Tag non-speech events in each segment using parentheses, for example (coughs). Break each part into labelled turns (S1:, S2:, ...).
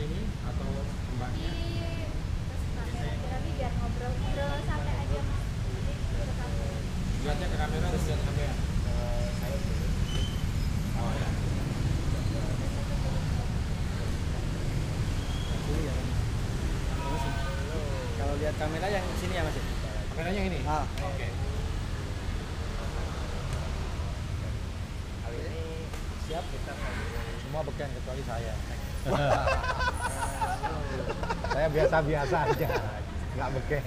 S1: sini atau mbaknya?
S2: Biar ngobrol-ngobrol santai aja mas. Jadi ke kamera.
S1: Lihatnya ke kamera terus lihat sampean.
S3: saya dulu.
S1: Oh ya.
S3: Dulu ya. Terus, Kalau lihat kamera yang sini ya mas ya?
S1: Kameranya ini.
S3: Ah.
S1: Oke.
S3: Kali ini siap kita
S4: Semua beken kecuali saya. (laughs) biasa-biasa aja, nggak beken.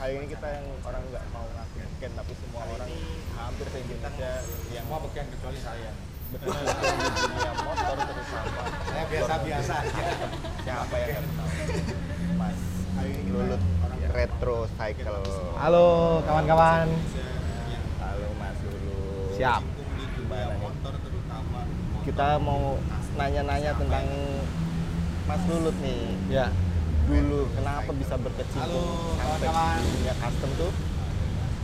S3: Kali ini kita yang orang nggak mau ngaku beken tapi semua orang hampir se Indonesia yang
S1: Semua beken kecuali saya.
S3: betul dunia motor terutama.
S1: Saya biasa-biasa aja.
S3: Siapa yang nggak tahu? Mas Lulut Retro Cycle.
S4: Halo kawan-kawan.
S3: Halo Mas Lulut.
S4: Siap.
S3: Gimana nih? Kita mau nanya-nanya tentang Mas Lulut nih.
S4: Ya,
S3: Dulu kenapa bisa berkecimpung sampai di dunia custom tuh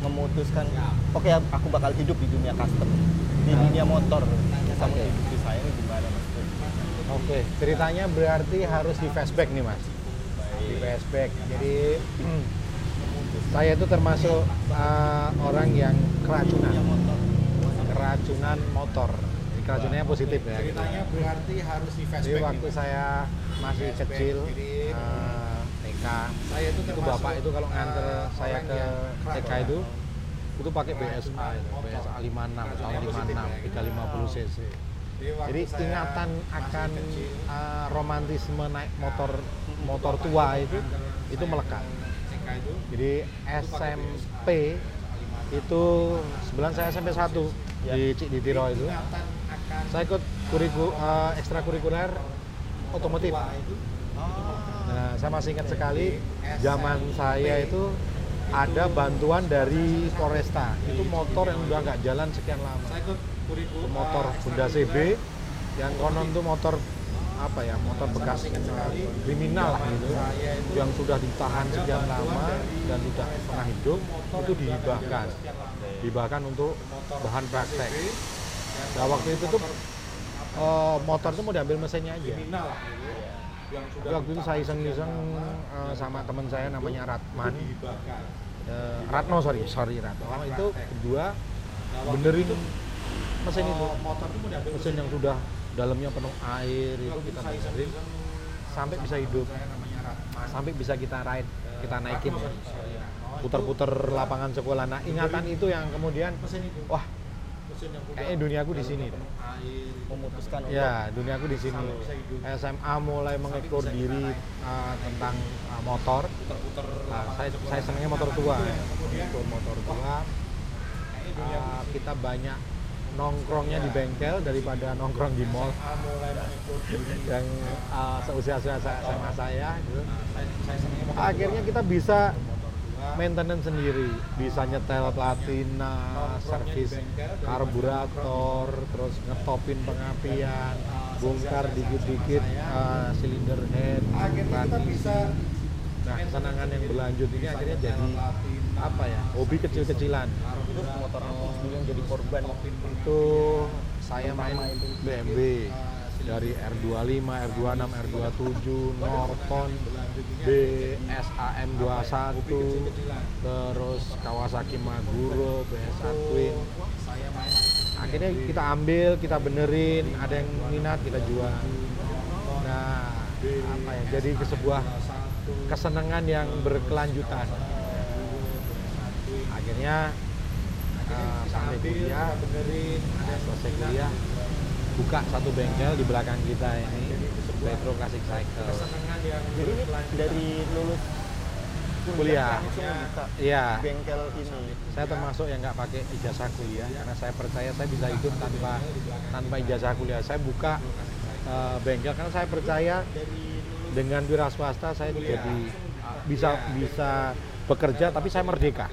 S3: memutuskan oke aku bakal hidup di dunia custom di dunia motor bisa
S4: Oke.
S3: menghidupi saya ini gimana Mas
S4: oke. Ceritanya berarti harus di flashback nih mas. Di flashback. Jadi (clears throat) saya itu termasuk uh, orang yang keracunan, keracunan motor. Jadi keracunannya positif ya.
S1: Ceritanya berarti harus di
S4: Jadi
S1: flashback.
S4: waktu saya masih kecil, uh, TK,
S1: saya itu
S4: itu bapak itu kalau nganter
S1: uh,
S4: saya ke TK itu, itu pakai BSA itu. BSA 56 tahun
S1: Keracunannya
S4: 56,
S1: positif ya,
S4: 350 cc.
S1: Jadi,
S4: ingatan akan uh, romantisme naik motor motor tua itu itu melekat. Jadi SMP itu sebulan saya SMP 1 di Cik di Tiro itu. Saya ikut kuriku uh, ekstrakurikuler otomotif.
S1: itu.
S4: Nah, saya masih ingat sekali zaman saya itu ada bantuan dari Polresta. Itu motor yang udah nggak jalan sekian lama. Motor Honda CB yang konon tuh motor apa ya motor bekas uh, kriminal lah gitu. yang sudah ditahan sekian lama dan tidak pernah hidup itu dihibahkan. dihibahkan untuk bahan praktek. nah waktu itu tuh uh, motor tuh mau diambil mesinnya aja.
S1: Kriminal. Lah gitu sudah
S4: waktu itu saya iseng-iseng uh, sama teman saya namanya Ratman. uh, Ratno sorry. Sorry Ratno. Itu kedua benerin mesin itu.
S1: Oh, motor itu mau diambil
S4: mesin yang sudah dalamnya penuh air itu kita benerin. sampai bisa hidup. sampai bisa kita ride kita naikin. Puter-puter lapangan sekolah. Nah ingatan itu yang kemudian
S1: mesin itu.
S4: wah
S1: mesin
S4: kayaknya duniaku di sini deh.
S1: air
S3: memutuskan untuk
S4: ya duniaku di sini. SMA mulai mengekor diri uh, tentang uh, motor.
S1: Lapangan
S4: saya saya senangnya motor tua ya. motor tua. Uh, kita banyak nongkrongnya di bengkel daripada nongkrong di mall. Yang uh, seusia-usia saya- SMA saya gitu. akhirnya kita bisa maintenance sendiri. Bisa nyetel platina servis karburator terus ngetopin pengapian bongkar dikit-dikit uh, silinder head transmisi.
S1: bisa
S4: nah kesenangan yang berlanjut ini akhirnya jadi apa ya? Hobi kecil-kecilan.
S3: Itu motor dulu yang jadi korban.
S4: Itu saya main BMW dari R25, R26, R27, Norton, BSAM 21, terus Kawasaki Maguro, BSA Twin. Akhirnya kita ambil, kita benerin, ada yang minat kita jual. Nah, apa ya? Jadi ke sebuah kesenangan yang berkelanjutan. Akhirnya uh, sampai kuliah, nah, selesai kuliah, buka satu bengkel di belakang kita ini, Retro Classic Cycle.
S3: jadi ini dari lulus
S4: Kuliah.
S3: buka
S4: Iya,
S3: bengkel ini
S4: saya termasuk yang nggak pakai ijazah kuliah karena saya percaya saya bisa hidup tanpa tanpa ijazah kuliah. Saya buka uh, bengkel karena saya percaya dengan wira swasta saya jadi bisa bisa bekerja tapi saya merdeka.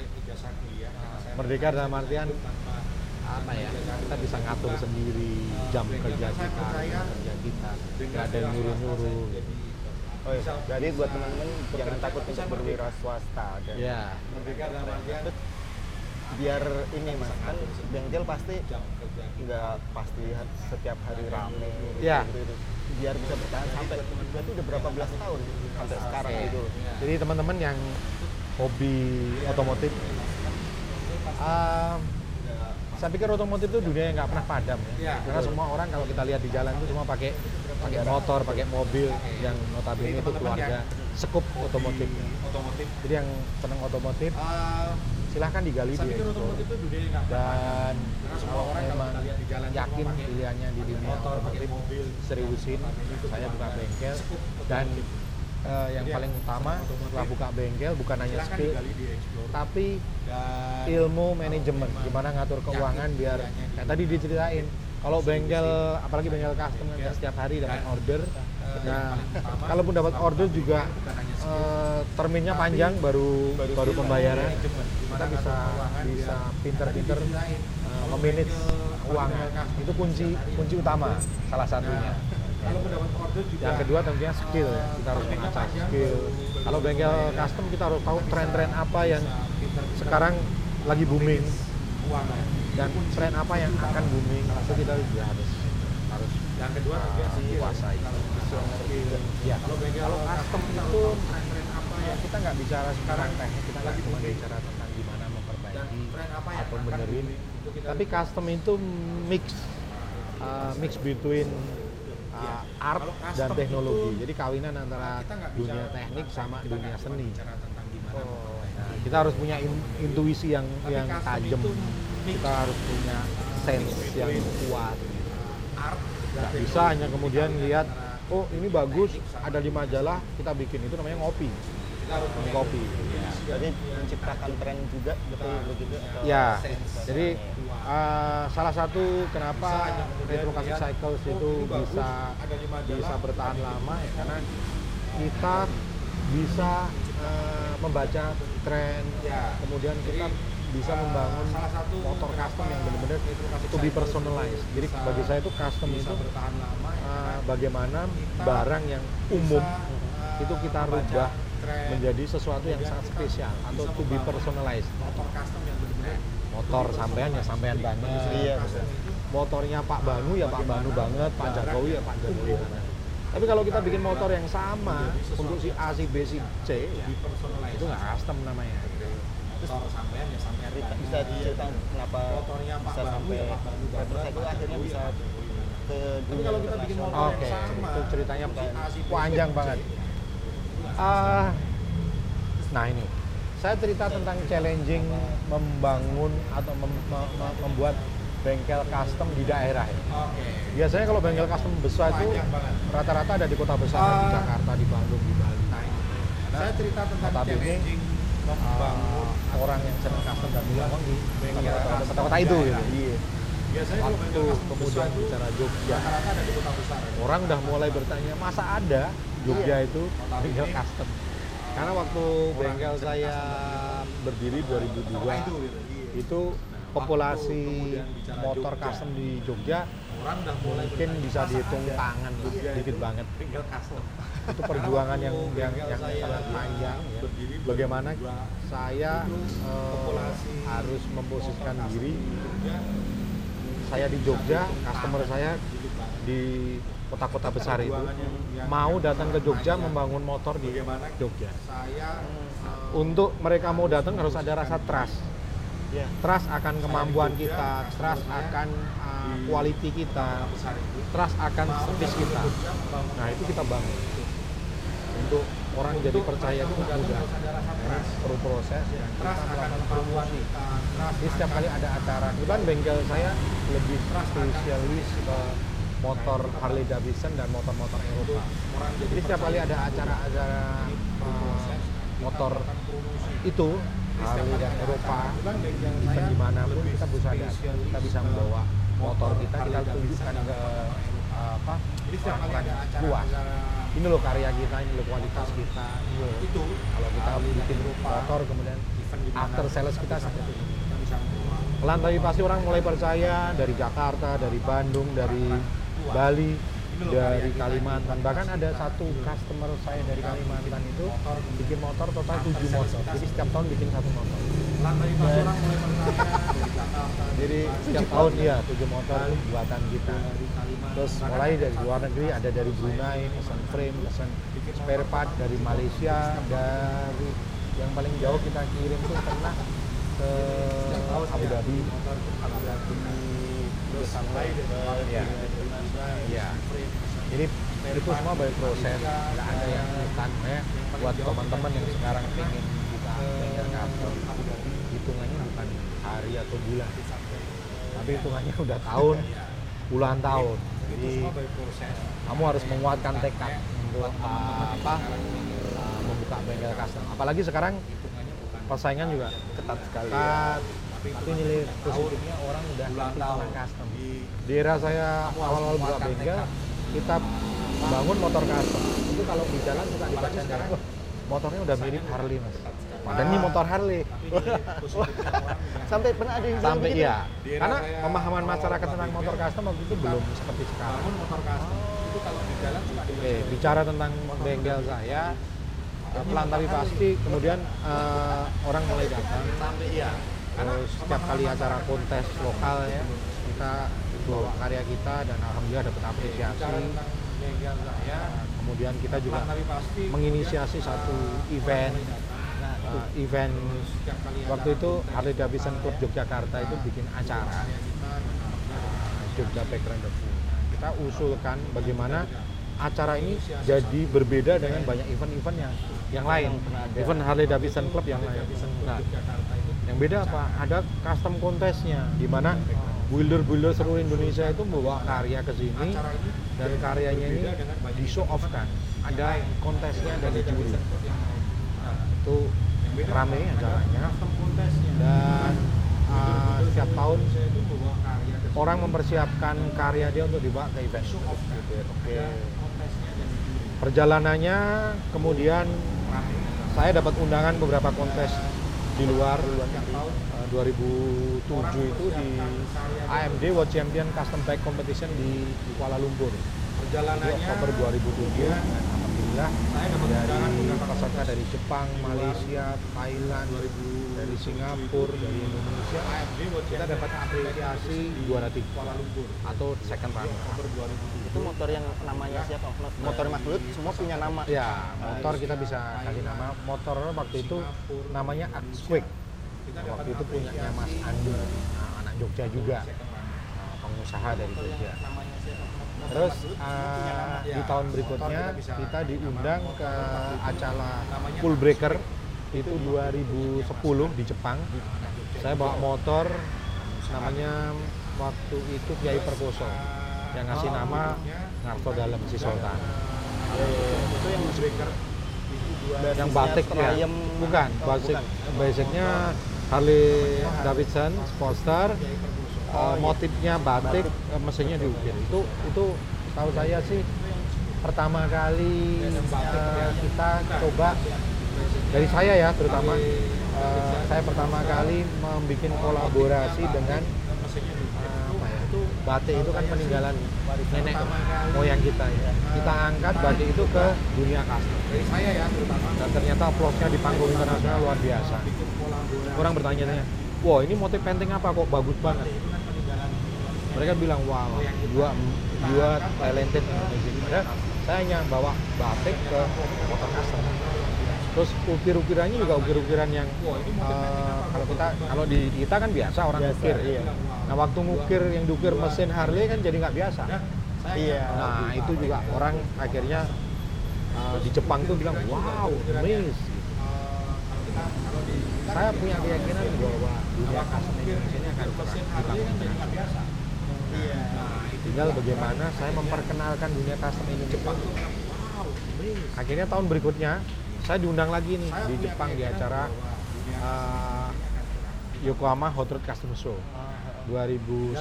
S4: Merdeka dalam artian apa ya kita bisa ngatur sendiri jam kerja kita jam kerja kita nggak ada yang nyuruh nyuruh
S3: oh iya. jadi buat teman-teman jangan takut untuk berwira swasta dan
S4: ya
S3: biar ini mas kan bengkel pasti nggak pasti setiap hari rame
S4: Iya.
S3: gitu, gitu. biar bisa bertahan sampai berarti udah berapa belas tahun sampai sekarang
S4: Oke.
S3: gitu
S4: Jadi teman-teman yang hobi otomotif, um, saya pikir otomotif itu dunia yang nggak pernah padam ya. Karena semua orang kalau kita lihat di jalan itu semua pakai pakai motor, pakai mobil yang notabene itu keluarga. sekup otomotif.
S1: Otomotif.
S4: Jadi yang senang otomotif
S1: Ah,
S4: silahkan digali
S1: saya
S4: di
S1: pikir
S4: explore.
S1: otomotif itu dunia yang nggak pernah
S4: dan kalau
S1: orang kalau
S4: memang
S1: kita lihat di jalan itu
S4: yakin pilihannya di dunia
S1: motor,
S4: otomotif
S1: mobil,
S4: seriusin. Saya buka bengkel. dan eh, yang paling utama setelah buka bengkel bukan hanya skill tapi
S1: Dan
S4: ilmu manajemen gimana ngatur keuangan biar kayak tadi diceritain kalau bengkel apalagi bengkel custom kan setiap hari dapat order. nah (laughs) kalaupun dapat order juga eh, terminnya panjang baru baru pembayaran. kita bisa bisa pinter-pinter eh, memanage uangnya itu kunci kunci utama salah satunya
S1: kalau mendapat order juga
S4: yang kedua tentunya skill ya. Kita harus mengasah skill. Kalau bengkel custom kita harus tahu tren-tren apa yang sekarang lagi booming dan tren apa yang akan booming. Itu kita juga harus harus
S1: Yang kedua juga
S4: kuasai. Ya.
S1: Kalau
S4: custom itu
S1: tren-tren apa yang
S4: kita nggak bicara sekarang teknik, kita nggak cuma bicara tentang gimana memperbaiki atau benerin. Tapi custom itu mix uh, mix between uh, art dan teknologi.
S1: itu,
S4: Jadi kawinan antara dunia teknik sama
S1: kita
S4: dunia seni.
S1: memperbaiki.
S4: Nah, kita harus punya in- intuisi yang
S1: Tapi
S4: yang tajam. Kita harus punya sense yang kuat.
S1: art dan
S4: Nggak bisa hanya kemudian lihat, oh ini bagus, ada di majalah, kita bikin itu namanya ngopi.
S1: kita harus
S4: Kopi.
S3: Jadi menciptakan tren juga betul begitu? Atau
S4: Ya, jadi uh, salah satu kenapa retro classic cycles itu bisa bisa bertahan lama ya karena kita bisa uh, membaca tren, kemudian kita bisa membangun motor custom yang benar-benar to be personalized. Jadi bagi saya itu custom itu
S1: bertahan lama
S4: uh, bagaimana barang yang umum itu kita rubah menjadi sesuatu yang sangat spesial atau to be personalized.
S1: motor custom yang benar-benar
S4: Motor sampean ya sampean banget.
S3: Iya, betul.
S4: Motornya Pak Banu ya Pak Banu banget, Pak Jokowi ya Pak Jokowi banget. Tapi kalau kita bikin motor yang sama untuk si A, si B, si C, ya, itu nggak custom namanya.
S1: motor sampean ya sampean
S3: bisa diceritakan kenapa
S1: Motornya Pak
S3: bisa
S1: Banu
S3: sampai
S1: ya Pak
S3: motorcycle akhirnya bisa ke
S1: Tapi
S3: dunia
S1: kalau kita bikin motor
S4: Oke,
S1: yang sama
S4: itu ceritanya panjang banget. Ah, nah ini, saya cerita tentang challenging membangun atau mem- me- me- membuat bengkel custom di daerah ya.
S1: Oke.
S4: Biasanya kalau bengkel custom besar itu rata-rata ada di kota besar, di
S1: Ah.
S4: Jakarta, di Bandung, di Bali.
S1: Nah, ini. saya cerita tentang challenging membangun
S4: Ah, orang yang senang custom dan ngomong di kota-kota itu gitu. Iya.
S1: biasanya kalau
S4: Waktu
S1: bengkel custom
S4: kemudian bicara Jogja,
S1: rata-rata ada di kota besar
S4: orang udah mulai bertanya masa ada Jogja itu bengkel custom. Karena waktu bengkel saya berdiri 2002
S1: itu gitu.
S4: itu populasi
S1: kemudian bicara
S4: motor custom di Jogja
S1: orang udah mulai
S4: mungkin bisa
S1: "Masa
S4: dihitung tangan dikit banget.
S1: bengkel custom.
S4: Itu perjuangan yang yang, yang sangat panjang ya. Bagaimana
S1: 2002,
S4: saya eh,
S1: populasi
S4: harus memposisikan diri. saya di Jogja, customer saya di kota-kota besar itu mau datang ke Jogja membangun motor di Jogja.
S1: saya eh,
S4: Untuk mereka mau datang harus ada rasa trust.
S3: Iya.
S4: Trust akan kemampuan kita, trust akan uh, quality kita,
S1: besar itu
S4: trust akan service kita. Nah itu kita bangun. Untuk orang jadi percaya itu nggak mudah.
S1: harus ada rasa
S4: Ini perlu proses kita
S1: Trust akan
S4: melakukan promosi. Jadi setiap kali ada acara, kebetulan bengkel saya lebih spesialis ke motor Harley Davidson dan motor-motor Eropa. Jadi setiap kali ada acara-acara uh, motor itu Harley dan Eropa, event di mana pun kita bisa ada, kita bisa membawa motor kita, kita tunjukkan ke apa orang luas. Ini loh karya kita, ini loh kualitas kita, ini loh
S1: itu
S4: kalau kita bikin motor kemudian after sales kita seperti ini. Pelan tapi pasti orang mulai percaya dari Jakarta, dari Bandung, dari Bali, dari Kalimantan. Bahkan ada satu customer saya dari Kalimantan itu bikin motor total 7 motor. Jadi setiap tahun bikin satu motor. Jadi setiap tahun ya tujuh motor buatan kita. Terus mulai dari luar negeri ada dari Brunei, pesan frame, pesan spare part dari Malaysia, dari yang paling jauh kita kirim tuh pernah ke Abu Dhabi, Abu Dhabi terus sampai ke ya, ya. Jadi itu semua by proses, nggak ada yang instan. Ya. Buat teman-teman yang sekarang pengen buka bengkel custom, hitungannya bukan hari atau bulan, tapi hitungannya udah tahun, puluhan tahun. Jadi kamu harus menguatkan tekad untuk uh, apa uh, membuka bengkel custom. Apalagi sekarang persaingan juga
S3: ketat sekali ya.
S4: Tapi nilai positifnya orang udah ngerti custom. Di era saya awal-awal buka bengkel, kita bangun motor custom. Itu kalau di jalan suka dibaca dari "Wah, motornya udah mirip Harley mas. Padahal ini motor Harley.
S3: sampai pernah ada yang bilang
S4: Sampai
S3: begitu?
S4: iya. Karena pemahaman masyarakat tentang motor custom waktu itu belum seperti sekarang. Oke, bicara tentang bengkel saya, pelan tapi pasti. Kemudian eh, orang mulai datang. Setiap kali acara kontes lokal ya, kita bawa karya kita dan alhamdulillah dapat apresiasi. Eh, Kemudian kita juga menginisiasi satu event uh, event waktu itu Harley Davidson Club Yogyakarta itu bikin acara uh, Jogja Back Rendezvous. Kita usulkan bagaimana acara ini jadi berbeda dengan banyak event-event yang yang lain, event Harley Davidson Club yang lain. Nah, yang beda apa? Ada custom kontesnya, di mana builder-builder seluruh Indonesia itu membawa karya ke sini dan karyanya ini di show off kan. Ada kontesnya dan juri. Nah, itu rame acaranya dan uh, setiap tahun orang mempersiapkan karya dia untuk dibawa ke event. Oke. Perjalanannya kemudian saya dapat undangan beberapa kontes di luar uh, 2007 itu di AMD World Champion Custom Bike Competition di Kuala Lumpur. Di Oktober 2007 alhamdulillah dari peserta dari Jepang, Malaysia, Thailand, dari Singapura, dari Indonesia kita dapat apresiasi juara tiga atau second runner.
S3: itu motor yang namanya siapa motor Mas Lut semua punya nama
S4: Ya, motor kita bisa kasih nama. Motor waktu itu namanya Axquick. Waktu itu punyanya Mas Andi, nah, anak Jogja juga, nah, pengusaha dari Jogja. Terus uh, di tahun berikutnya kita diundang ke acara Full Breaker. Itu 2010 di Jepang. Saya bawa motor namanya waktu itu Kiai Perkoso yang ngasih nama Ngarto Dalam si Sultan.
S3: itu yang
S4: yang batik ya? bukan
S3: Oh,
S4: basic basicnya Harley Davidson Sportster uh, motifnya batik uh, mesinnya diukir itu itu tahu saya sih pertama kali uh, kita coba dari saya ya terutama uh, saya pertama kali membuat kolaborasi dengan uh, apa ya batik itu kan peninggalan nenek moyang kita ya. Kita angkat batik itu ke dunia custom. Dan ternyata applause-nya di panggung internasional luar biasa. Orang bertanya-tanya wah ini motif penting apa kok bagus banget mereka bilang wow dua dua talented. Amazing padahal saya hanya bawa batik ke motor custom terus ukir-ukirannya juga ukir-ukiran yang eh, kalau kita kalau di kita kan biasa orang
S3: Biasa,
S4: ukir.
S3: iya.
S4: nah waktu ngukir yang diukir mesin Harley kan jadi nggak biasa.
S3: Iya.
S4: Nah itu juga orang akhirnya uh, di Jepang tuh bilang wow amazing. Saya punya keyakinan bahwa dunia custom Indonesia ini akan pernah dibangun dengan
S3: iya
S4: Tinggal bagaimana saya memperkenalkan dunia custom ini Jepang. Akhirnya tahun berikutnya saya diundang lagi nih di Jepang di acara uh, Yokohama Hot Rod Custom Show 2011.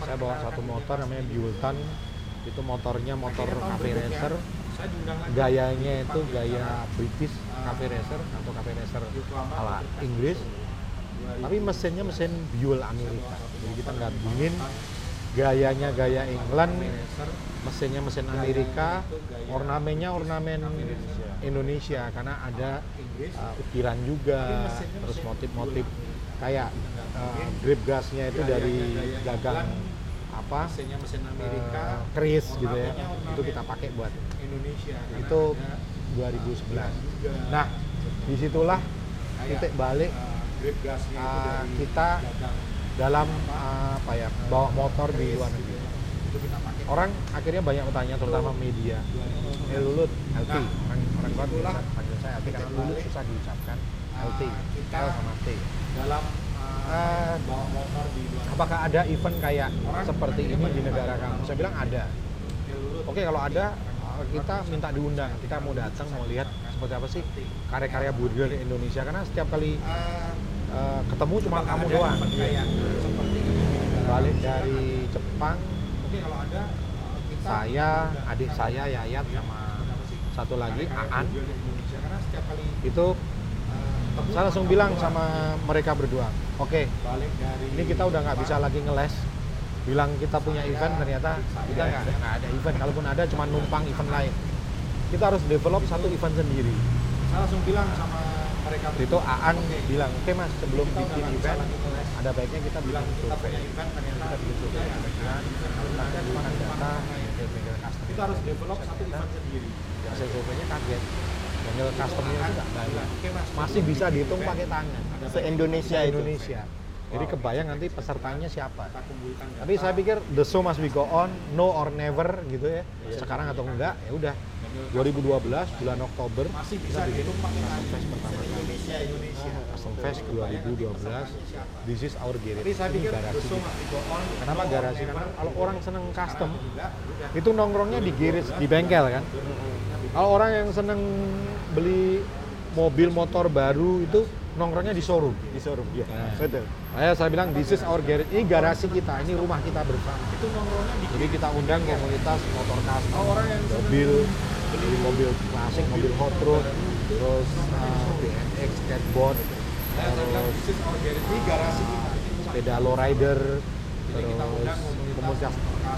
S4: Saya bawa satu motor namanya Buellton. Itu motornya motor cafe racer. Gayanya itu gaya British cafe racer atau cafe racer ala Inggris. Tapi mesinnya mesin Buell Amerika. Jadi kita gabungin gayanya gaya England, mesinnya mesin Amerika, ornamennya ornamen Indonesia karena ada uh, ukiran juga, terus motif-motif kayak uh, grip gasnya itu dari gagang apa? uh, keris gitu ya. Itu kita pakai buat
S1: Indonesia
S4: itu 2011. Nah, di situlah titik balik
S1: grip gasnya itu
S4: uh,
S1: dari
S4: kita dalam uh, apa ya bawa motor di luar negeri.
S1: itu kita pakai
S4: Orang akhirnya banyak bertanya, terutama media. Eh Lulut, LT. Orang orang luar biasa panggil saya LT karena Lulut susah diucapkan. LT, L sama T.
S1: dalam uh, bawa motor di luar
S4: apakah ada event kayak seperti ini di negara kamu? Saya bilang ada. Oke kalau ada kita minta diundang, kita mau datang mau lihat seperti apa sih karya-karya budaya di Indonesia. Karena setiap kali
S1: uh,
S4: ketemu cuma kamu doang. Balik dari Jepang,
S1: Oke kalau ada kita
S4: saya, adik saya Yayat sama satu lagi Aan. itu
S1: uh,
S4: saya langsung bilang sama mereka berdua, oke
S1: dari
S4: ini kita udah nggak bisa lagi ngeles bilang kita punya event ternyata kita nggak ada event. Kalaupun ada cuma numpang event lain. Kita harus develop satu event sendiri.
S1: Saya langsung bilang sama mereka
S4: itu Aan bilang oke mas sebelum
S1: Kita
S4: bikin event ada baiknya kita bilang
S1: kita punya
S4: survei
S1: event ternyata
S4: kita bikin survei. kita kumpulkan data
S1: kita harus develop satu event sendiri.
S4: hasil surveinya kaget. Bengkel customnya itu nggak banyak masih bisa dihitung pakai tangan.
S3: Se-Indonesia itu.
S4: Indonesia jadi kebayang nanti pesertanya siapa
S1: kita
S4: Tapi saya pikir the show must be go on, no or never gitu ya. Sekarang atau enggak, ya udah. 2012 bulan Oktober
S1: masih
S4: kita
S1: bisa
S4: bikin
S1: dihitung pakai
S4: Custom Fest pertama kali.
S1: Indonesia Indonesia
S4: Custom Fest 2012. This is our garage.
S1: tapi saya pikir
S4: garasi kita.
S1: must be go on
S4: Kenapa garasi? Karena kalau orang seneng custom, itu nongkrongnya di garage, di bengkel kan. Kalau orang yang seneng beli mobil motor baru itu nongkrongnya di showroom.
S3: Di showroom, iya.
S4: Nah.
S3: Betul.
S4: Saya saya bilang this is our garage. Ini garasi kita, ini rumah kita bersama.
S1: itu nongkrongnya di
S4: Jadi kita undang komunitas motor custom,
S1: Oh, orang yang
S4: mobil, beli mobil klasik, mobil hot rod, terus uh, BMX, skateboard, terus
S1: ini garasi kita
S4: sepeda lowrider, terus
S1: komunitas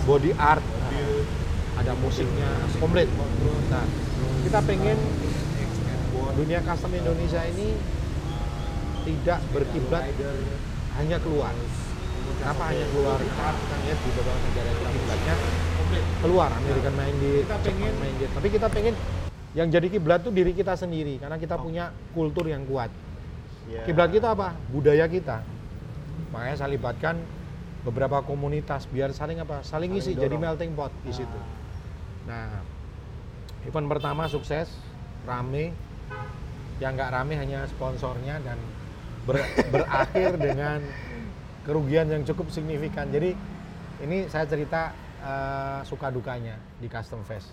S4: body art,
S1: mobil
S4: ada musiknya komplit. Nah, kita pengen dunia custom Indonesia ini tidak berkiblat hanya keluar. Kenapa hanya keluar? Karena kita lihat di beberapa negara itu kiblatnya keluar Minded,
S1: Kita
S4: Jepang
S1: pengen-
S4: Minded. Tapi kita pengen yang jadi kiblat tuh diri kita sendiri karena kita punya kultur yang kuat.
S3: Iya.
S4: Kiblat kita apa? Budaya kita. Makanya saya libatkan beberapa komunitas biar saling apa? Saling isi jadi melting pot di situ. Nah, event pertama sukses, rame. Yang nggak rame hanya sponsornya dan ber- berakhir dengan kerugian yang cukup signifikan. Jadi ini saya cerita eh, suka dukanya di Custom Fest.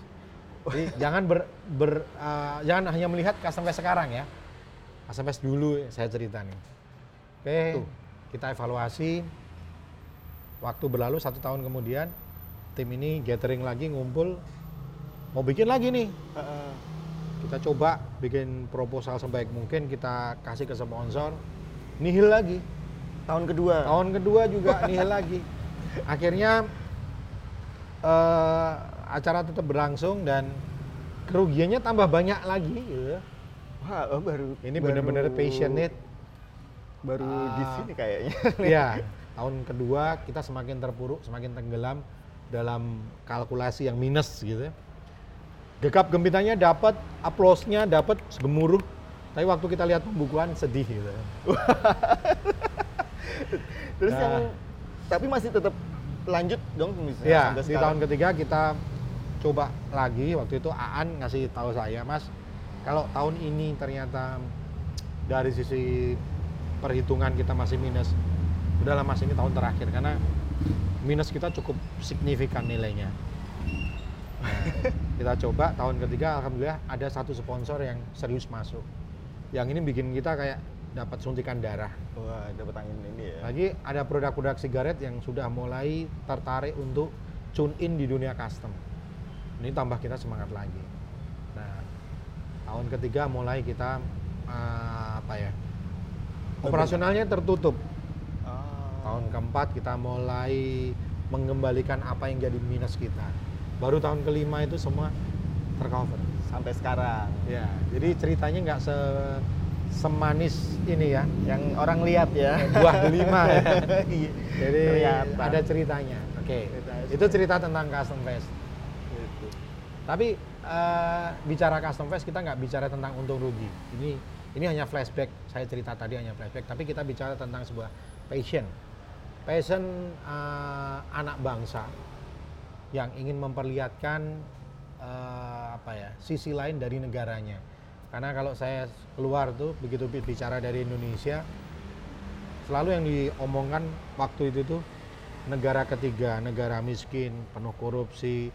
S4: Jadi (laughs) jangan ber, ber- eh, jangan hanya melihat Custom Fest sekarang ya. Custom Fest dulu saya cerita nih. Oke, kita evaluasi. Waktu berlalu satu tahun kemudian, tim ini gathering lagi ngumpul, mau bikin lagi nih. Kita coba bikin proposal sebaik mungkin, kita kasih ke sponsor, nihil lagi.
S3: Tahun kedua.
S4: Tahun kedua juga (laughs) nihil lagi. Akhirnya eh, acara tetap berlangsung dan kerugiannya tambah banyak lagi. gitu ya.
S3: Wah, oh, baru
S4: Ini bener-bener passionate.
S3: Baru di
S4: Ah.
S3: sini kayaknya. (laughs)
S4: Iya, tahun kedua kita semakin terpuruk, semakin tenggelam dalam kalkulasi yang minus gitu. ya. Gekap gempitanya dapat, aplausnya dapat gemuruh. Tapi waktu kita lihat pembukuan sedih gitu. (laughs)
S3: Terus
S4: Nah.
S3: yang tapi masih tetap lanjut dong misalnya
S4: Ya, di
S3: sekarang.
S4: tahun ketiga kita coba lagi. Waktu itu Aan ngasih tahu saya, Mas, kalau tahun ini ternyata dari sisi perhitungan kita masih minus, udahlah Mas ini tahun terakhir karena minus kita cukup signifikan nilainya. Nah, (laughs) kita coba tahun ketiga, alhamdulillah ada satu sponsor yang serius masuk. Yang ini bikin kita kayak dapat suntikan darah.
S3: Wah, dapat angin ini ya.
S4: Lagi ada produk-produk sigaret yang sudah mulai tertarik untuk tune in di dunia custom. Ini tambah kita semangat lagi. Nah, tahun ketiga mulai kita eh, apa ya? Operasionalnya tertutup.
S3: Ah.
S4: Tahun keempat kita mulai mengembalikan apa yang jadi minus kita. Baru tahun kelima itu semua tercover.
S3: Sampai sekarang.
S4: Ya, jadi ceritanya nggak se semanis ini ya,
S3: Yang orang lihat ya.
S4: buah delima ya. (laughs)
S3: Iya.
S4: Jadi
S3: Kelihatan.
S4: ada ceritanya. Oke,
S3: Cerita-
S4: itu cerita tentang custom fest.
S3: Gitu.
S4: Tapi eh, bicara custom fest kita nggak bicara tentang untung rugi. Ini ini hanya flashback. Saya cerita tadi hanya flashback. Tapi kita bicara tentang sebuah passion, passion eh, anak bangsa yang ingin memperlihatkan eh, apa ya sisi lain dari negaranya. Karena kalau saya keluar tuh begitu bi- bicara dari Indonesia, selalu yang diomongkan waktu itu tuh negara ketiga, negara miskin, penuh korupsi,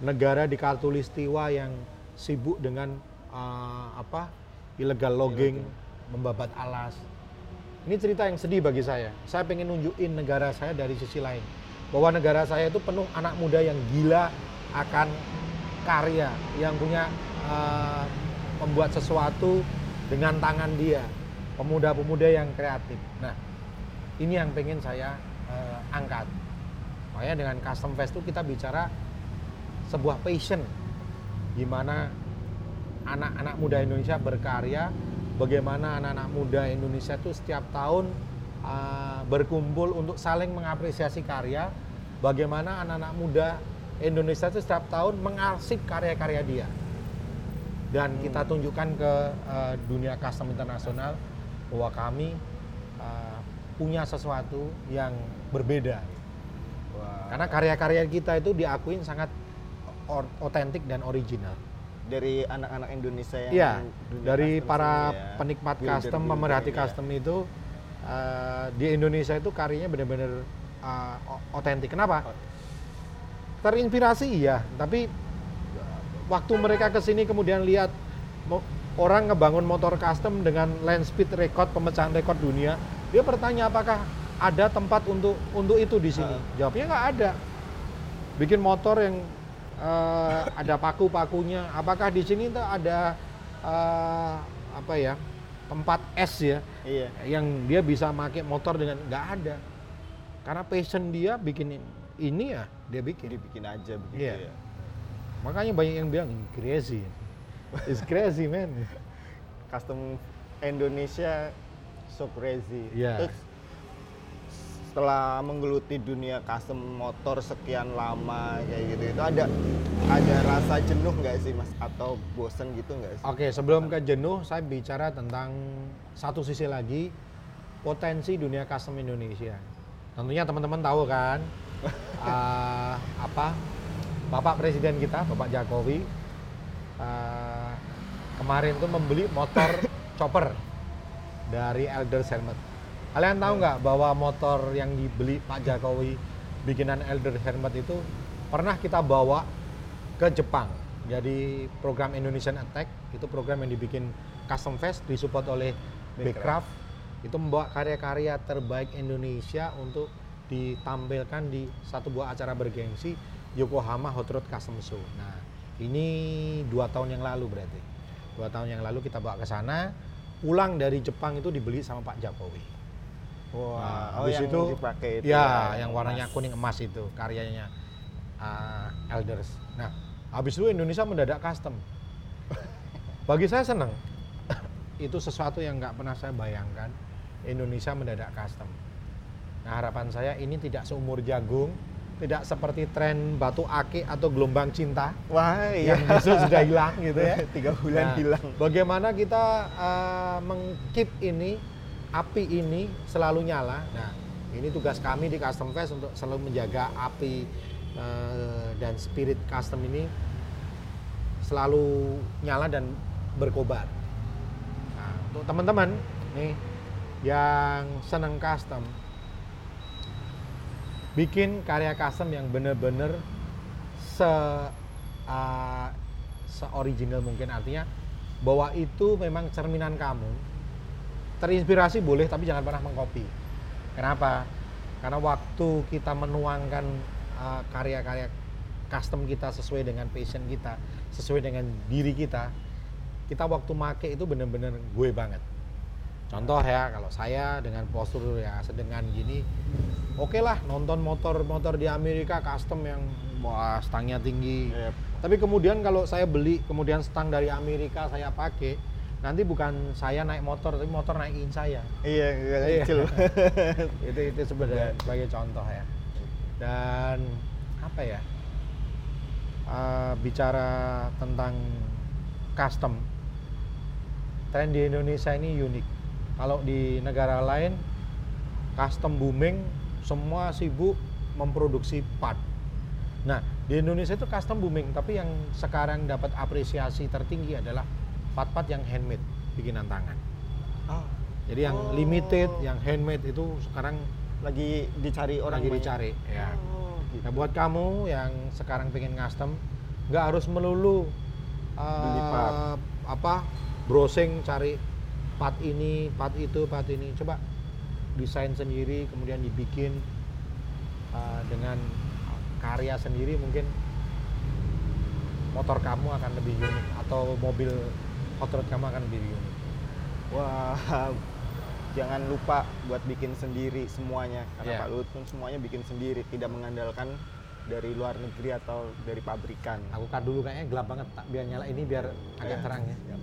S4: negara di Katulistiwa yang sibuk dengan eh, apa illegal logging, membabat alas. Ini cerita yang sedih bagi saya. Saya pengen nunjukin negara saya dari sisi lain, bahwa negara saya itu penuh anak muda yang gila akan karya, yang punya eh, membuat sesuatu dengan tangan dia, pemuda-pemuda yang kreatif. Nah, ini yang pengen saya eh, angkat. Makanya dengan custom fest itu kita bicara sebuah passion gimana anak-anak muda Indonesia berkarya, bagaimana anak-anak muda Indonesia itu setiap tahun uh, berkumpul untuk saling mengapresiasi karya, bagaimana anak-anak muda Indonesia itu setiap tahun mengarsip karya-karya dia. Dan kita tunjukkan ke uh, dunia custom internasional bahwa kami uh, punya sesuatu yang berbeda.
S3: Wah.
S4: Karena karya-karya kita itu diakuin sangat otentik dan original.
S3: dari anak-anak Indonesia yang
S4: Iya,
S3: dunia
S4: dari para
S3: ya.
S4: penikmat
S3: Builder-
S4: custom,
S3: builder,
S4: pemerhati
S3: ya.
S4: custom itu eh, di Indonesia itu karyanya benar-benar otentik. Kenapa? Terinspirasi iya, tapi waktu mereka ke sini kemudian lihat orang ngebangun motor custom dengan land speed record pemecahan rekor dunia, dia bertanya apakah ada tempat untuk untuk itu di sini?
S3: Ah.
S4: Jawabnya nggak ada. Bikin motor yang eh, ada paku-pakunya. Apakah di sini tuh ada eh, apa ya tempat es ya
S3: Iya.
S4: yang dia bisa pakai motor dengan nggak ada. Karena passion dia bikin ini ya dia bikin.
S3: Dibikin aja begitu
S4: Iya.
S3: ya.
S4: Makanya banyak yang bilang "Ih, crazy. It's crazy man.
S3: Custom Indonesia so crazy.
S4: Iya.
S3: Terus setelah menggeluti dunia custom motor sekian lama kayak gitu itu ada ada rasa jenuh nggak sih mas atau bosen gitu nggak sih?
S4: Oke, sebelum ke jenuh, saya bicara tentang satu sisi lagi potensi dunia custom Indonesia. Tentunya teman-teman tahu kan eh, apa Bapak Presiden kita, Bapak Jokowi eh, kemarin tuh membeli motor (laughs) chopper dari Elder Helmet. Kalian tahu nggak bahwa motor yang dibeli Pak Jokowi bikinan Elder Helmet itu pernah kita bawa ke Jepang. Jadi program Indonesian Attack itu program yang dibikin Custom Fest disupport oleh Backcraft itu membawa karya-karya terbaik Indonesia untuk ditampilkan di satu buah acara bergengsi Yokohama Hot Rod Custom Show. Nah ini dua tahun yang lalu berarti dua tahun yang lalu kita bawa ke sana pulang dari Jepang itu dibeli sama Pak Jokowi.
S3: Wah,
S4: Nah,
S3: oh
S4: habis
S3: yang
S4: itu
S3: dipakai itu
S4: ya,
S3: ya,
S4: yang warnanya
S3: emas.
S4: kuning emas itu karyanya uh, Elders. Nah, habis itu Indonesia mendadak custom. (laughs) Bagi saya senang. (coughs) itu sesuatu yang nggak pernah saya bayangkan. Indonesia mendadak custom. Nah, harapan saya ini tidak seumur jagung, tidak seperti tren batu ake atau gelombang cinta
S3: Wah, iya.
S4: yang justru sudah hilang gitu ya. (laughs)
S3: Tiga bulan
S4: Nah,
S3: hilang.
S4: Bagaimana kita uh, mengkeep ini api ini selalu nyala. Nah, ini tugas kami di Custom Fest untuk selalu menjaga api uh, dan spirit custom ini selalu nyala dan berkobar. Nah, untuk teman-teman nih yang senang custom bikin karya custom yang bener-bener se uh, se-original mungkin. Artinya bahwa itu memang cerminan kamu. Terinspirasi boleh tapi jangan pernah mengcopy. Kenapa? Karena waktu kita menuangkan uh, karya-karya custom kita sesuai dengan passion kita sesuai dengan diri kita kita waktu make itu bener-bener gue banget Contoh ya, kalau saya dengan postur ya sedengan gini, oke lah nonton motor-motor di Amerika custom yang wah stangnya tinggi.
S3: Yep.
S4: Tapi kemudian kalau saya beli, kemudian stang dari Amerika saya pakai, nanti bukan saya naik motor, tapi motor naikin saya.
S3: Iya, iya,
S4: Iya. (laughs) itu itu sebenarnya sebagai contoh ya. Dan apa ya? Eh, bicara tentang custom, tren di Indonesia ini unik. Kalau di negara lain, custom booming, semua sibuk memproduksi part. Nah, di Indonesia itu custom booming, tapi yang sekarang dapat apresiasi tertinggi adalah part-part yang handmade, bikinan tangan.
S3: Ah,
S4: Jadi yang
S3: Oh.
S4: limited, yang handmade itu sekarang
S3: lagi dicari orang
S4: lagi
S3: banyak.
S4: dicari. Ya.
S3: Oh, gitu.
S4: Nah, buat kamu yang sekarang pengen custom, nggak harus melulu uh, apa browsing cari part ini, part itu, part ini. Coba desain sendiri, kemudian dibikin uh, dengan karya sendiri mungkin motor kamu akan lebih unik atau mobil hot rod kamu akan lebih unik.
S3: Wah, (laughs) jangan lupa buat bikin sendiri semuanya. Karena
S4: Iya.
S3: Pak Luhut pun semuanya bikin sendiri, tidak mengandalkan dari luar negeri atau dari pabrikan.
S4: Aku cut dulu kayaknya gelap banget, tak biar nyala ini biar agak
S3: Iya.
S4: terang ya.
S3: Yap.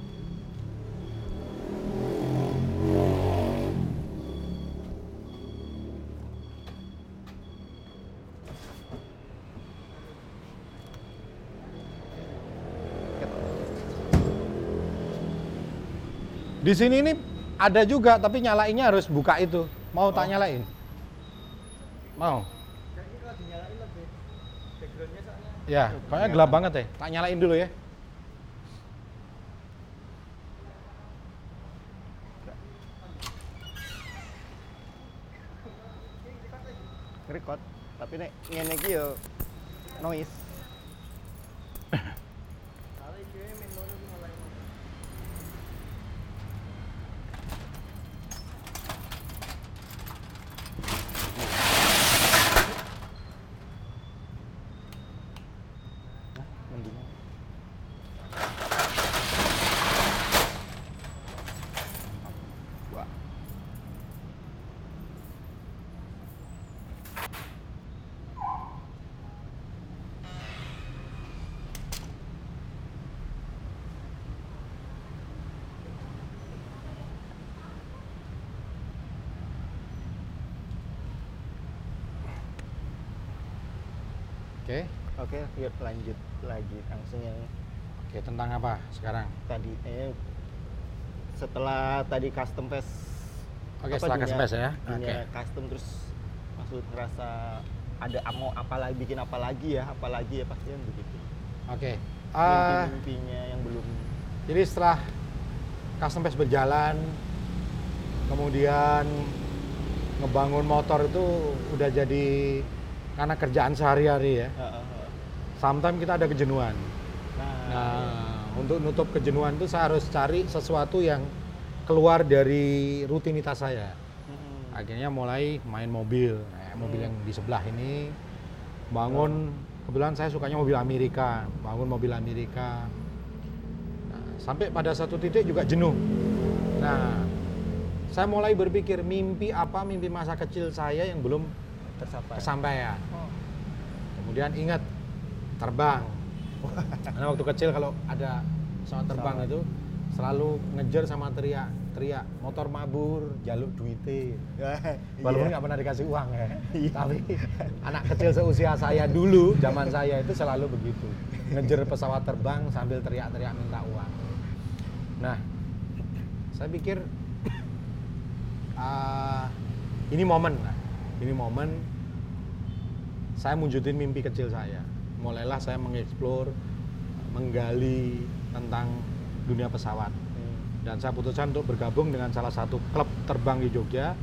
S4: Di sini ini ada juga tapi nyalainnya harus buka itu. Mau tak
S3: Oh.
S4: nyalain? Mau.
S1: Kayaknya kalau dinyalain lebih backgroundnya soalnya
S4: Ya, kayaknya gelap banget ya. Tak nyalain dulu ya.
S3: Record, tapi nek ngene iki yo noise.
S1: kalau iki main mono iki mulai
S3: Nah, mendingan. Wah.
S4: Oke.
S3: Oke, yuk lanjut lagi langsung yang
S4: Oke, tentang apa sekarang?
S3: tadi eh setelah tadi custom fest
S4: Oke,
S3: apa,
S4: setelah
S3: dunia-
S4: custom fest ya. Oke.
S3: custom terus maksud ngerasa ada mau apa lagi bikin apa lagi ya apa lagi ya pasti kan begitu
S4: Oke. Ah,
S3: mimpi-mimpinya yang belum
S4: jadi setelah custom fest berjalan, kemudian ngebangun motor itu udah jadi karena kerjaan sehari-hari ya.
S3: Heeh, heeh.
S4: Sometimes kita ada kejenuhan.
S3: nah,
S4: Nah, untuk nutup kejenuhan itu saya harus cari sesuatu yang keluar dari rutinitas saya.
S3: Mm-mm.
S4: Akhirnya mulai main mobil, Nah, mobil
S3: Hmm.
S4: yang di sebelah ini, bangun. Kebetulan saya sukanya mobil Amerika, bangun mobil Amerika. Nah, sampai pada satu titik juga jenuh. Nah, saya mulai berpikir mimpi apa mimpi masa kecil saya yang belum
S3: tersapai
S4: kesampaian.
S3: Oh.
S4: Kemudian ingat terbang. (laughs) Karena waktu kecil kalau ada pesawat terbang itu selalu ngejar sama teriak, teriak motor mabur, jaluk duite. (laughs) Walaupun
S3: Iya.
S4: nggak pernah dikasih uang ya.
S3: Iya.
S4: Tapi anak kecil seusia saya dulu, zaman saya itu selalu begitu. Ngejar pesawat terbang sambil teriak-teriak minta uang. Nah, saya pikir ah, ini momen, ini momen saya wujudin mimpi kecil saya. Mulailah saya mengeksplor, menggali tentang dunia pesawat.
S3: Hmm.
S4: Dan saya putuskan untuk bergabung dengan salah satu klub terbang di Jogja,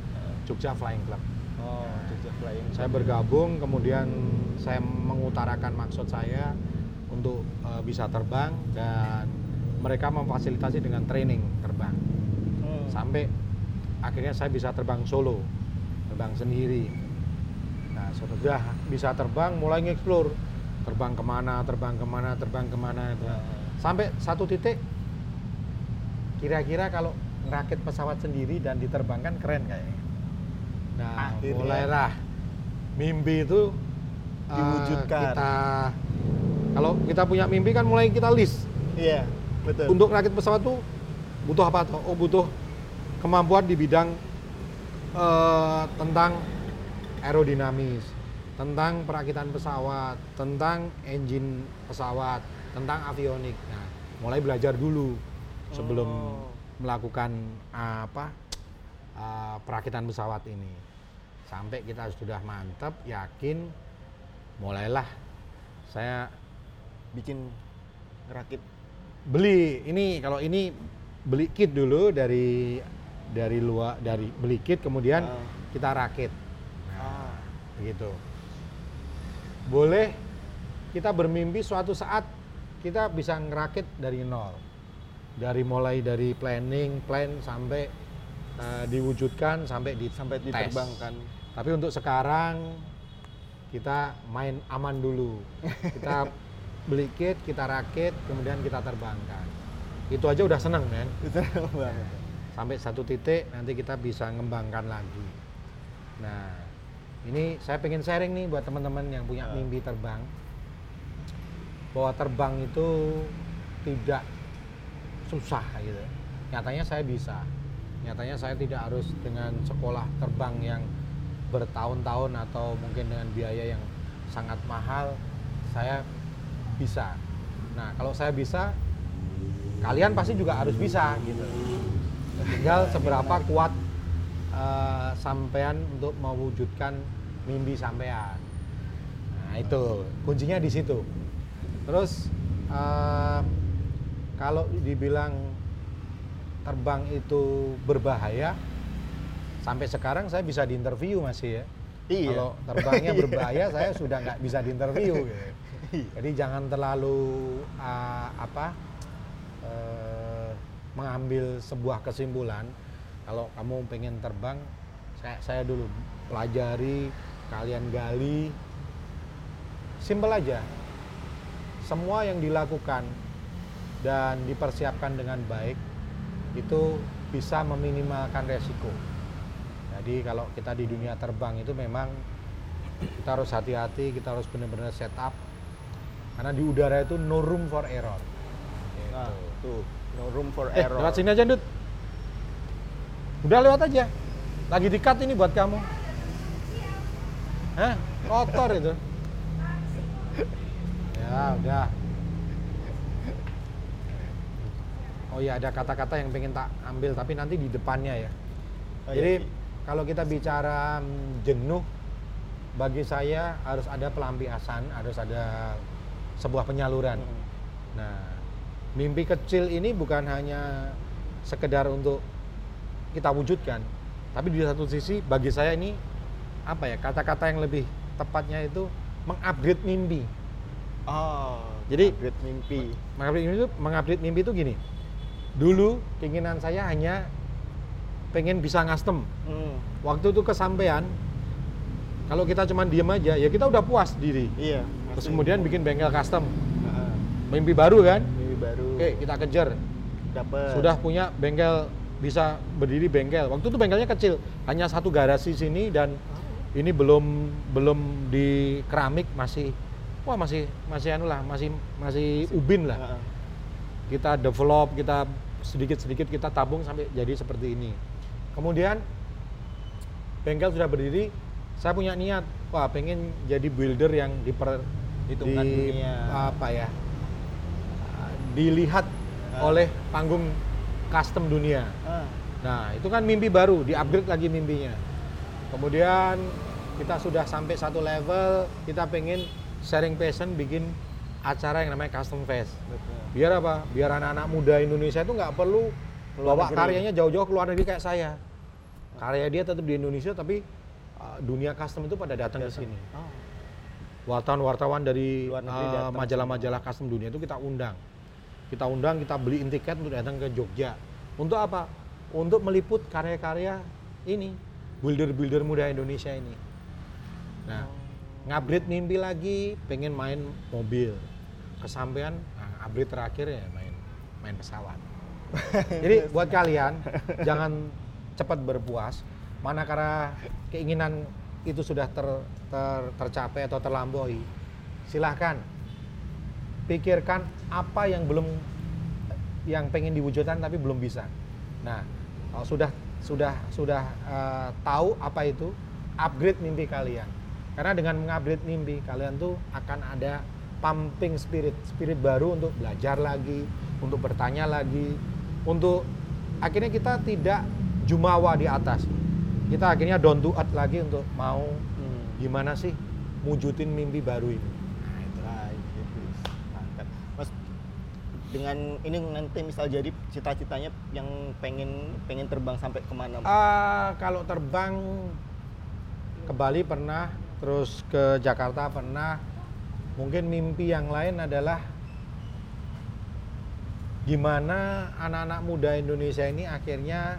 S4: Jogja Flying Club.
S3: oh Jogja Flying
S4: Saya bergabung, kemudian saya mengutarakan maksud saya untuk eh, bisa terbang dan mereka memfasilitasi dengan training terbang.
S3: Hmm.
S4: Sampai akhirnya saya bisa terbang solo, terbang sendiri. Nah, sudah bisa terbang, mulai ngeksplor. Terbang ke mana, terbang ke mana, terbang ke mana.
S3: Nah,
S4: Sampai satu titik, kira-kira kalau ngerakit pesawat sendiri dan diterbangkan keren kayaknya. Nah,
S3: Akhirnya.
S4: mulailah mimpi itu eh,
S3: Diwujudkan.
S4: kita kalau kita punya mimpi kan mulai kita list
S3: Iya, betul.
S4: untuk rakit pesawat tuh butuh apa tuh? Oh butuh kemampuan di bidang eh, tentang aerodinamis, tentang perakitan pesawat, tentang engine pesawat, tentang avionik. Nah, mulai belajar dulu sebelum
S3: Oh.
S4: melakukan apa eh, perakitan pesawat ini. Sampai kita sudah mantap, yakin, mulailah saya
S3: bikin rakit
S4: beli ini kalau ini beli kit dulu dari dari luar dari beli kit kemudian
S3: Ah.
S4: kita rakit
S3: ah,
S4: begitu boleh kita bermimpi suatu saat kita bisa ngerakit dari nol dari mulai dari planning plan sampai eh, diwujudkan sampai di
S3: sampai diterbangkan.
S4: tapi untuk sekarang kita main aman dulu kita (laughs) beli kit kita rakit kemudian kita terbangkan itu aja udah seneng
S3: Itu banget.
S4: sampai satu titik nanti kita bisa ngembangkan lagi. Nah, ini saya pengen sharing nih buat teman-teman yang punya
S3: Ya.
S4: mimpi terbang, bahwa terbang itu tidak susah gitu. Nyatanya saya bisa. Nyatanya saya tidak harus dengan sekolah terbang yang bertahun-tahun atau mungkin dengan biaya yang sangat mahal, saya bisa. Nah, kalau saya bisa, kalian pasti juga harus bisa gitu tinggal seberapa kuat eh, sampean untuk mewujudkan mimpi sampean nah itu kuncinya di situ terus eh, kalau dibilang terbang itu berbahaya sampai sekarang saya bisa diinterview masih ya
S3: Iya.
S4: kalau terbangnya (laughs)
S3: Iya.
S4: berbahaya saya sudah nggak bisa diinterview gitu.
S3: Iya.
S4: Jadi jangan terlalu uh, apa uh, mengambil sebuah kesimpulan. Kalau kamu pengen terbang, saya, saya dulu pelajari, kalian gali, simple aja. Semua yang dilakukan dan dipersiapkan dengan baik itu bisa meminimalkan resiko. Jadi kalau kita di dunia terbang itu memang kita harus hati-hati, kita harus benar-benar setup karena di udara itu no room for error. Gitu.
S3: Nah, tuh no room for
S4: eh,
S3: error.
S4: lewat sini aja, Dut. Udah lewat aja. Lagi di-cut ini buat kamu. Hah? Kotor itu. Ya, udah. Oh iya, ada kata-kata yang pengen tak ambil tapi nanti di depannya ya.
S3: Oh,
S4: Jadi
S3: iya.
S4: kalau kita bicara mm, jenuh, bagi saya harus ada pelampiasan, harus ada sebuah penyaluran.
S3: Hmm.
S4: Nah, mimpi kecil ini bukan hanya sekedar untuk kita wujudkan, tapi di satu sisi bagi saya ini apa ya kata-kata yang lebih tepatnya itu mengupgrade mimpi.
S3: Oh,
S4: Jadi-
S3: upgrade mimpi.
S4: Mengupgrade mimpi itu mengupgrade mimpi itu gini. Dulu keinginan saya hanya pengen bisa ngastem.
S3: Hmm,
S4: Waktu itu kesampaian, kalau kita cuma diem aja, ya kita udah puas diri.
S3: Iya.
S4: Terus kemudian bikin bengkel custom, mimpi baru kan?
S3: mimpi baru.
S4: Oke, kita kejar.
S3: Dapat.
S4: Sudah punya bengkel bisa berdiri bengkel. Waktu itu bengkelnya kecil, hanya satu garasi sini dan ini belum belum di keramik masih wah masih masih anu lah, masih masih ubin lah. Kita develop, kita sedikit-sedikit kita tabung sampai jadi seperti ini. Kemudian bengkel sudah berdiri, saya punya niat, wah pengen jadi builder yang diper
S3: Hitungan
S4: di-
S3: dunia.
S4: apa ya dilihat
S3: Ah.
S4: oleh panggung custom dunia.
S3: Ah,
S4: Nah itu kan mimpi baru, di-upgrade lagi mimpinya. Kemudian kita sudah sampai satu level, kita pengen sharing passion bikin acara yang namanya custom fest.
S3: betul.
S4: Biar apa? Biar anak-anak muda Indonesia itu nggak perlu
S3: Keluar
S4: bawa
S3: negeri.
S4: karyanya jauh-jauh ke luar negeri kayak saya. Karya dia tetap di Indonesia, tapi uh, dunia custom itu pada datang ke sini.
S3: Oh,
S4: Wartawan-wartawan dari uh, majalah-majalah custom dunia itu kita undang. Kita undang, kita beliin tiket untuk datang ke Jogja. Untuk apa? Untuk meliput karya-karya ini, builder-builder muda Indonesia ini. Nah, ngupgrade mimpi lagi, pengen main mobil. Kesampaian, nah, upgrade terakhir ya main main pesawat. (laughs) Jadi buat kalian jangan cepat berpuas. Manakala keinginan itu sudah ter- ter- tercapai atau terlampaui, silahkan pikirkan apa yang belum yang pengen diwujudkan tapi belum bisa. Nah, kalau sudah sudah sudah eh, tahu apa itu, upgrade mimpi kalian. Karena dengan mengupgrade mimpi kalian tuh akan ada pumping spirit, spirit baru untuk belajar lagi, untuk bertanya lagi, untuk akhirnya kita tidak jumawa di atas. Kita akhirnya down to earth lagi untuk mau
S3: Hmm.
S4: gimana sih wujudin mimpi baru ini. Nah, itu.
S3: Mantap. Mas dengan ini nanti misal jadi cita-citanya yang pengen pengen terbang sampai ke mana? Mas?
S4: Ah, kalau terbang ke Bali pernah, terus ke Jakarta pernah. Mungkin mimpi yang lain adalah gimana anak-anak muda Indonesia ini akhirnya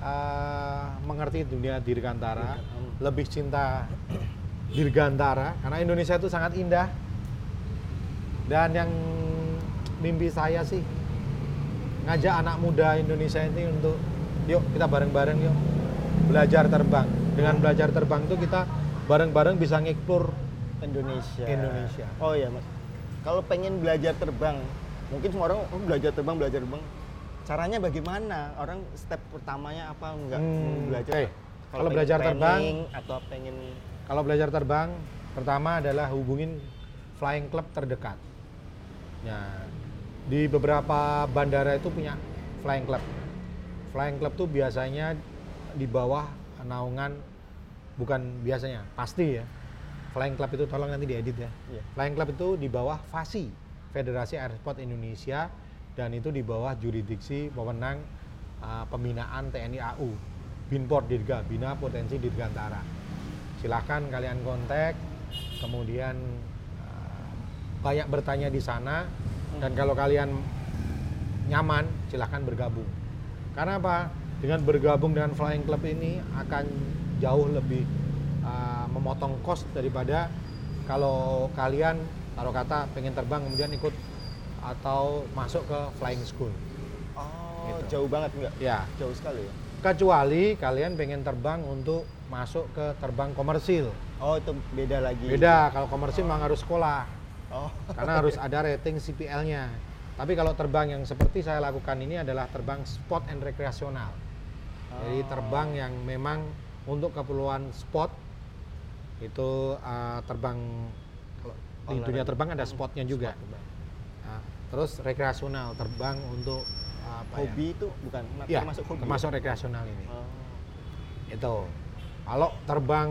S4: ah, mengerti dunia dirgantara, lebih cinta dirgantara karena Indonesia itu sangat indah. Dan yang mimpi saya sih ngajak anak muda Indonesia ini untuk yuk kita bareng-bareng yuk belajar terbang. Dengan belajar terbang itu kita bareng-bareng bisa ngeksplor
S3: Indonesia.
S4: Indonesia.
S3: Oh iya mas. Kalau pengen belajar terbang, mungkin semua orang oh, belajar terbang belajar terbang. Caranya bagaimana? Orang step pertamanya apa enggak
S4: Hmm,
S3: belajar?
S4: oke. Kalau belajar terbang-
S3: atau pengen
S4: Kalau belajar terbang, pertama adalah hubungin flying club terdekat. Ya, di beberapa bandara itu punya flying club. Flying club tuh biasanya di bawah naungan bukan biasanya, pasti ya. Flying club itu tolong nanti diedit ya.
S3: Iya.
S4: Flying club itu di bawah FASI, Federasi Airsport Indonesia dan itu di bawah jurisdiksi wewenang uh, pembinaan TNI AU, Binport Dirga, Bina Potensi Dirgantara. Silahkan kalian kontak, kemudian uh, banyak bertanya di sana dan kalau kalian nyaman silahkan bergabung. Karena apa? Dengan bergabung dengan Flying Club ini akan jauh lebih uh, memotong cost daripada kalau kalian taruh kata pengen terbang kemudian ikut atau masuk ke flying school.
S3: Oh,
S4: Gitu.
S3: jauh banget enggak?
S4: Ya,
S3: Jauh sekali ya.
S4: kecuali kalian pengen terbang untuk masuk ke terbang komersil.
S3: Oh, itu beda lagi.
S4: Beda, kalau komersil memang harus sekolah
S3: Oh.
S4: karena (laughs) harus ada rating CPL-nya. Tapi kalau terbang yang seperti saya lakukan ini adalah terbang sport and rekreasional. Jadi
S3: Oh.
S4: terbang yang memang untuk keperluan sport itu uh, terbang kalau di dunia terbang ada spotnya juga.
S3: Sport terbang.
S4: Nah, terus rekreasional terbang untuk uh, apa ya?
S3: Hobi itu bukan
S4: Ya,
S3: termasuk hobi.
S4: termasuk rekreasional ini.
S3: Oh.
S4: Itu. Kalau terbang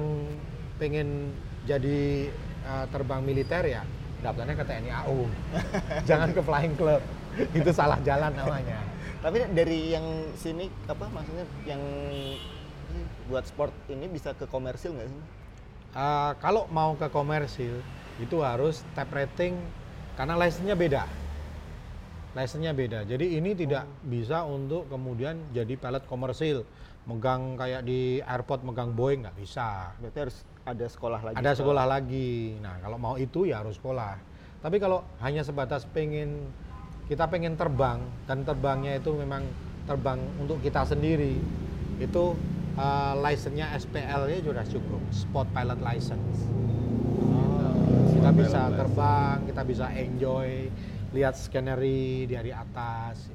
S4: pengen jadi uh, terbang militer ya daftarnya ke TNI AU. (laughs) Jangan ke Flying Club. Itu salah jalan namanya.
S3: Tapi dari yang sini apa maksudnya yang buat sport ini bisa ke komersil nggak sih?
S4: Uh, kalau mau ke komersil itu harus tap rating karena license-nya beda. License-nya beda. Jadi ini tidak bisa untuk kemudian jadi pilot komersil. Megang kayak di airport megang Boeing nggak bisa.
S3: Berarti harus ada sekolah lagi.
S4: Ada sekolah lagi. Nah, kalau mau itu ya harus sekolah. Tapi kalau hanya sebatas pengen kita pengen terbang dan terbangnya itu memang terbang untuk kita sendiri, itu uh, license-nya SPL-nya sudah cukup, Sport Pilot License. kita
S3: Sport
S4: bisa terbang, kita bisa enjoy, lihat scenery dari atas.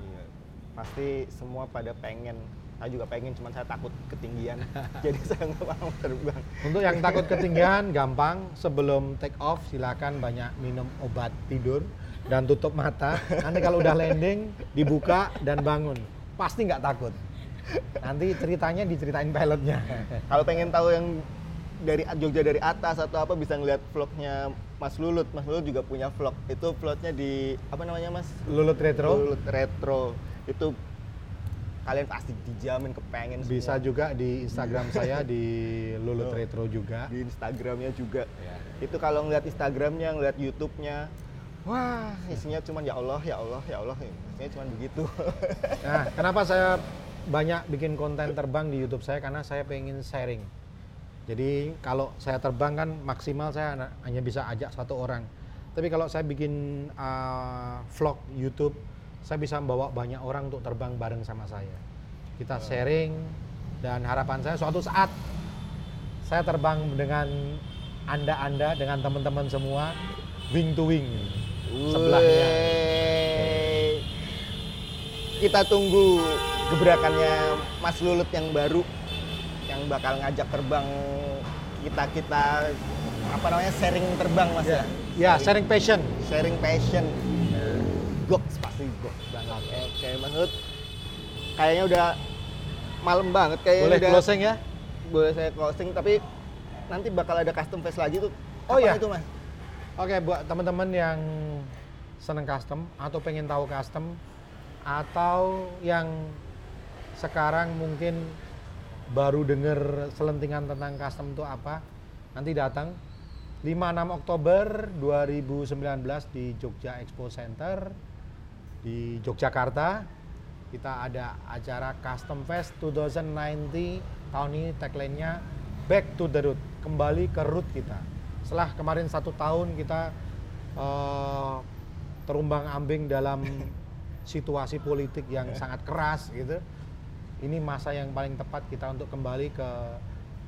S3: Iya. Pasti semua pada pengen. Saya juga pengen, cuman saya takut ketinggian. (laughs) Jadi saya nggak mau terbang.
S4: Untuk yang takut ketinggian, gampang. Sebelum take off, silakan banyak minum obat tidur dan tutup mata. Nanti kalau udah landing, dibuka dan bangun. Pasti nggak takut. Nanti ceritanya diceritain pilotnya.
S3: Kalau pengen tahu yang dari Jogja dari atas atau apa bisa ngeliat vlognya Mas Lulut. Mas Lulut juga punya vlog. Itu vlognya di apa namanya Mas?
S4: Lulut retro
S3: Lulut Retro. Itu kalian pasti dijamin kepengen
S4: bisa
S3: semua.
S4: juga di Instagram saya di Lulut retro juga.
S3: di Instagramnya juga.
S4: Ya.
S3: Itu kalau ngeliat Instagramnya, ngeliat YouTube-nya, wah isinya cuman ya Allah, ya Allah, ya Allah. Isinya cuman begitu.
S4: Nah, kenapa saya banyak bikin konten terbang di YouTube saya karena saya pengen sharing. Jadi kalau saya terbang kan maksimal saya hanya- bisa ajak satu orang. Tapi kalau saya bikin uh, vlog YouTube, saya bisa membawa banyak orang untuk terbang bareng sama saya. Kita sharing dan harapan saya suatu saat saya terbang dengan anda-anda dengan teman-teman semua wing to wing sebelahnya.
S3: Kita tunggu gebrakannya Mas Lulut yang baru yang bakal ngajak terbang kita kita apa namanya sharing terbang Mas ya.
S4: Ya, sharing passion.
S3: sharing passion. Goks pasti goks banget. Oke, Mas Lulut. Kayaknya udah malam banget kayaknya
S4: Boleh
S3: udah
S4: closing ya?
S3: boleh saya closing tapi nanti bakal ada custom face lagi tuh.
S4: Oh, iya.
S3: itu Mas?
S4: Oke, buat teman-teman yang seneng custom atau pengen tahu custom atau yang sekarang mungkin baru denger selentingan tentang custom itu apa, nanti datang 5-6 Oktober 2019 di Jogja Expo Center di Yogyakarta. Kita ada acara Custom Fest 2090 tahun ini tagline-nya Back to the Root, kembali ke root kita. Setelah kemarin satu tahun kita eh, terumbang ambing dalam (laughs) situasi politik yang sangat keras gitu. Ini masa yang paling tepat kita untuk kembali ke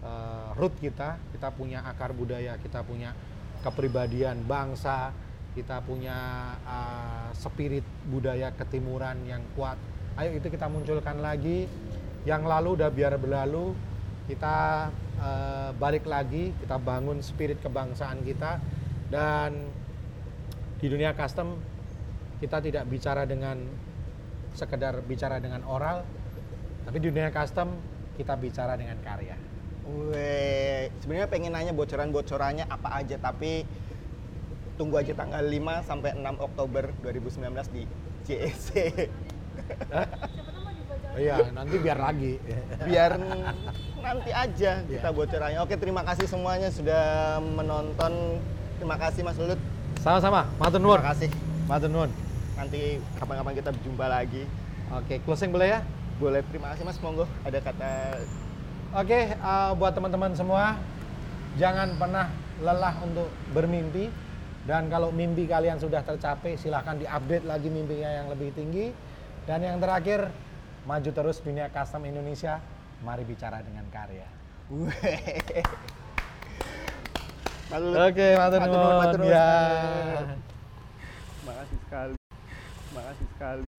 S4: eh, root kita. Kita punya akar budaya, kita punya kepribadian bangsa, kita punya eh, spirit budaya ketimuran yang kuat. Ayo itu kita munculkan lagi. Yang lalu udah biar berlalu. Kita eh, balik lagi, kita bangun spirit kebangsaan kita dan di dunia custom kita tidak bicara dengan sekedar bicara dengan oral, tapi di dunia custom kita bicara dengan karya.
S3: Weh, sebenarnya pengen nanya bocoran-bocorannya apa aja tapi tunggu aja tanggal 5 sampai 6 Oktober 2019 di JEC.
S2: Dibocorin.
S4: Iya, nanti biar lagi.
S3: Biar nanti aja kita bocorannya. Oke, terima kasih semuanya sudah menonton. Terima kasih Mas Lulut.
S4: Sama-sama, matur nuwun.
S3: Terima kasih.
S4: Matur nuwun.
S3: Nanti kapan-kapan kita berjumpa lagi.
S4: Oke, closing boleh ya?
S3: Boleh terima kasih Mas monggo ada kata
S4: Oke, eh, buat teman-teman semua, jangan pernah lelah untuk bermimpi. Dan kalau mimpi kalian sudah tercapai, silahkan diupdate lagi mimpinya yang lebih tinggi. Dan yang terakhir, maju terus dunia custom Indonesia. Mari bicara dengan karya. Oke, matur
S3: Matur nuwun,
S4: nuwun.
S3: matur nuwun.
S4: Ya.
S1: Makasih sekali. Makasih sekali.